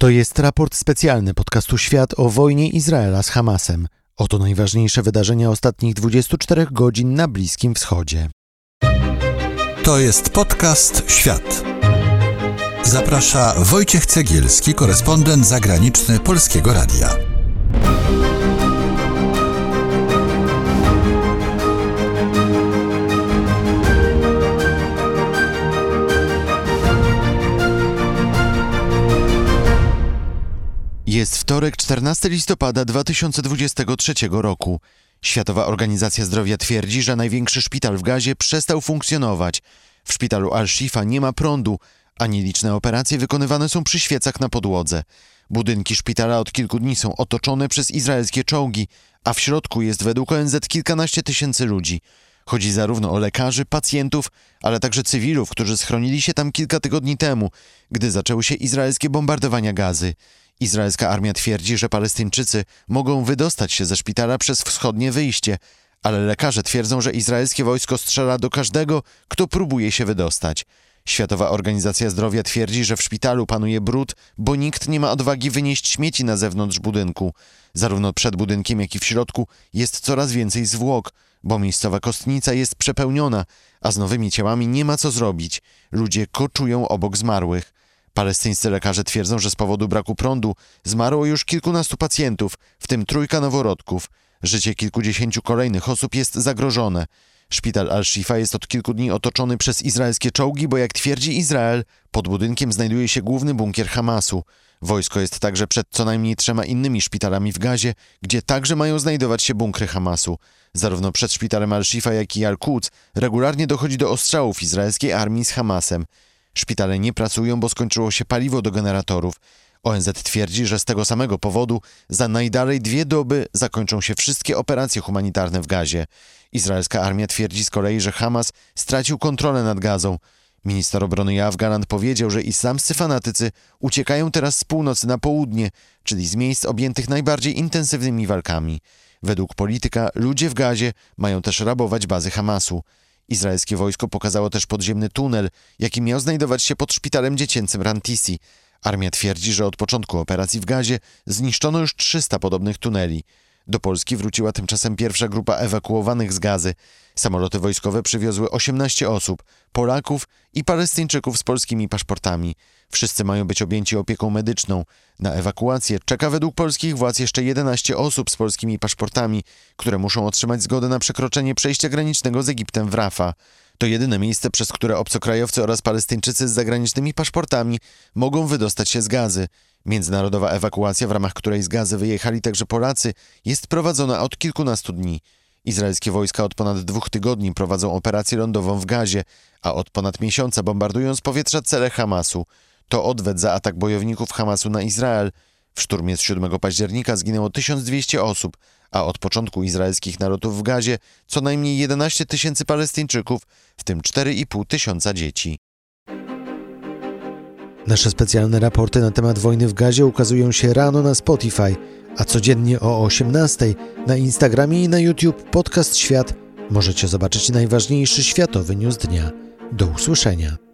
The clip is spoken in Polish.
To jest raport specjalny podcastu Świat o wojnie Izraela z Hamasem. Oto najważniejsze wydarzenia ostatnich 24 godzin na Bliskim Wschodzie. To jest podcast Świat. Zaprasza Wojciech Cegielski, korespondent zagraniczny Polskiego Radia. Jest wtorek, 14 listopada 2023 roku. Światowa Organizacja Zdrowia twierdzi, że największy szpital w Gazie przestał funkcjonować. W szpitalu Al-Shifa nie ma prądu, a nieliczne operacje wykonywane są przy świecach na podłodze. Budynki szpitala od kilku dni są otoczone przez izraelskie czołgi, a w środku jest według ONZ kilkanaście tysięcy ludzi. Chodzi zarówno o lekarzy, pacjentów, ale także cywilów, którzy schronili się tam kilka tygodni temu, gdy zaczęły się izraelskie bombardowania gazy. Izraelska armia twierdzi, że Palestyńczycy mogą wydostać się ze szpitala przez wschodnie wyjście, ale lekarze twierdzą, że izraelskie wojsko strzela do każdego, kto próbuje się wydostać. Światowa Organizacja Zdrowia twierdzi, że w szpitalu panuje brud, bo nikt nie ma odwagi wynieść śmieci na zewnątrz budynku. Zarówno przed budynkiem, jak i w środku jest coraz więcej zwłok, bo miejscowa kostnica jest przepełniona, a z nowymi ciałami nie ma co zrobić. Ludzie koczują obok zmarłych. Palestyńscy lekarze twierdzą, że z powodu braku prądu zmarło już kilkunastu pacjentów, w tym trójka noworodków. Życie kilkudziesięciu kolejnych osób jest zagrożone. Szpital Al-Shifa jest od kilku dni otoczony przez izraelskie czołgi, bo jak twierdzi Izrael, pod budynkiem znajduje się główny bunkier Hamasu. Wojsko jest także przed co najmniej trzema innymi szpitalami w Gazie, gdzie także mają znajdować się bunkry Hamasu. Zarówno przed szpitalem Al-Shifa, jak i Al-Quds regularnie dochodzi do ostrzałów izraelskiej armii z Hamasem. Szpitale nie pracują, bo skończyło się paliwo do generatorów. ONZ twierdzi, że z tego samego powodu za najdalej dwie doby zakończą się wszystkie operacje humanitarne w Gazie. Izraelska armia twierdzi z kolei, że Hamas stracił kontrolę nad Gazą. Minister obrony Galant powiedział, że islamscy fanatycy uciekają teraz z północy na południe, czyli z miejsc objętych najbardziej intensywnymi walkami. Według polityka ludzie w Gazie mają też rabować bazy Hamasu. Izraelskie wojsko pokazało też podziemny tunel, jaki miał znajdować się pod szpitalem dziecięcym Rantisi. Armia twierdzi, że od początku operacji w Gazie zniszczono już 300 podobnych tuneli. Do Polski wróciła tymczasem pierwsza grupa ewakuowanych z gazy. Samoloty wojskowe przywiozły 18 osób, Polaków i Palestyńczyków z polskimi paszportami. Wszyscy mają być objęci opieką medyczną. Na ewakuację czeka według polskich władz jeszcze 11 osób z polskimi paszportami, które muszą otrzymać zgodę na przekroczenie przejścia granicznego z Egiptem w Rafa. To jedyne miejsce, przez które obcokrajowcy oraz Palestyńczycy z zagranicznymi paszportami mogą wydostać się z gazy. Międzynarodowa ewakuacja, w ramach której z gazy wyjechali także Polacy, jest prowadzona od kilkunastu dni. Izraelskie wojska od ponad dwóch tygodni prowadzą operację lądową w Gazie, a od ponad miesiąca bombardują z powietrza cele Hamasu. To odwet za atak bojowników Hamasu na Izrael. W szturmie z 7 października zginęło 1200 osób, a od początku izraelskich nalotów w Gazie co najmniej 11 tysięcy Palestyńczyków, w tym 4,5 tysiąca dzieci. Nasze specjalne raporty na temat wojny w Gazie ukazują się rano na Spotify, a codziennie o 18 na Instagramie i na YouTube Podcast Świat możecie zobaczyć najważniejszy światowy news dnia. Do usłyszenia.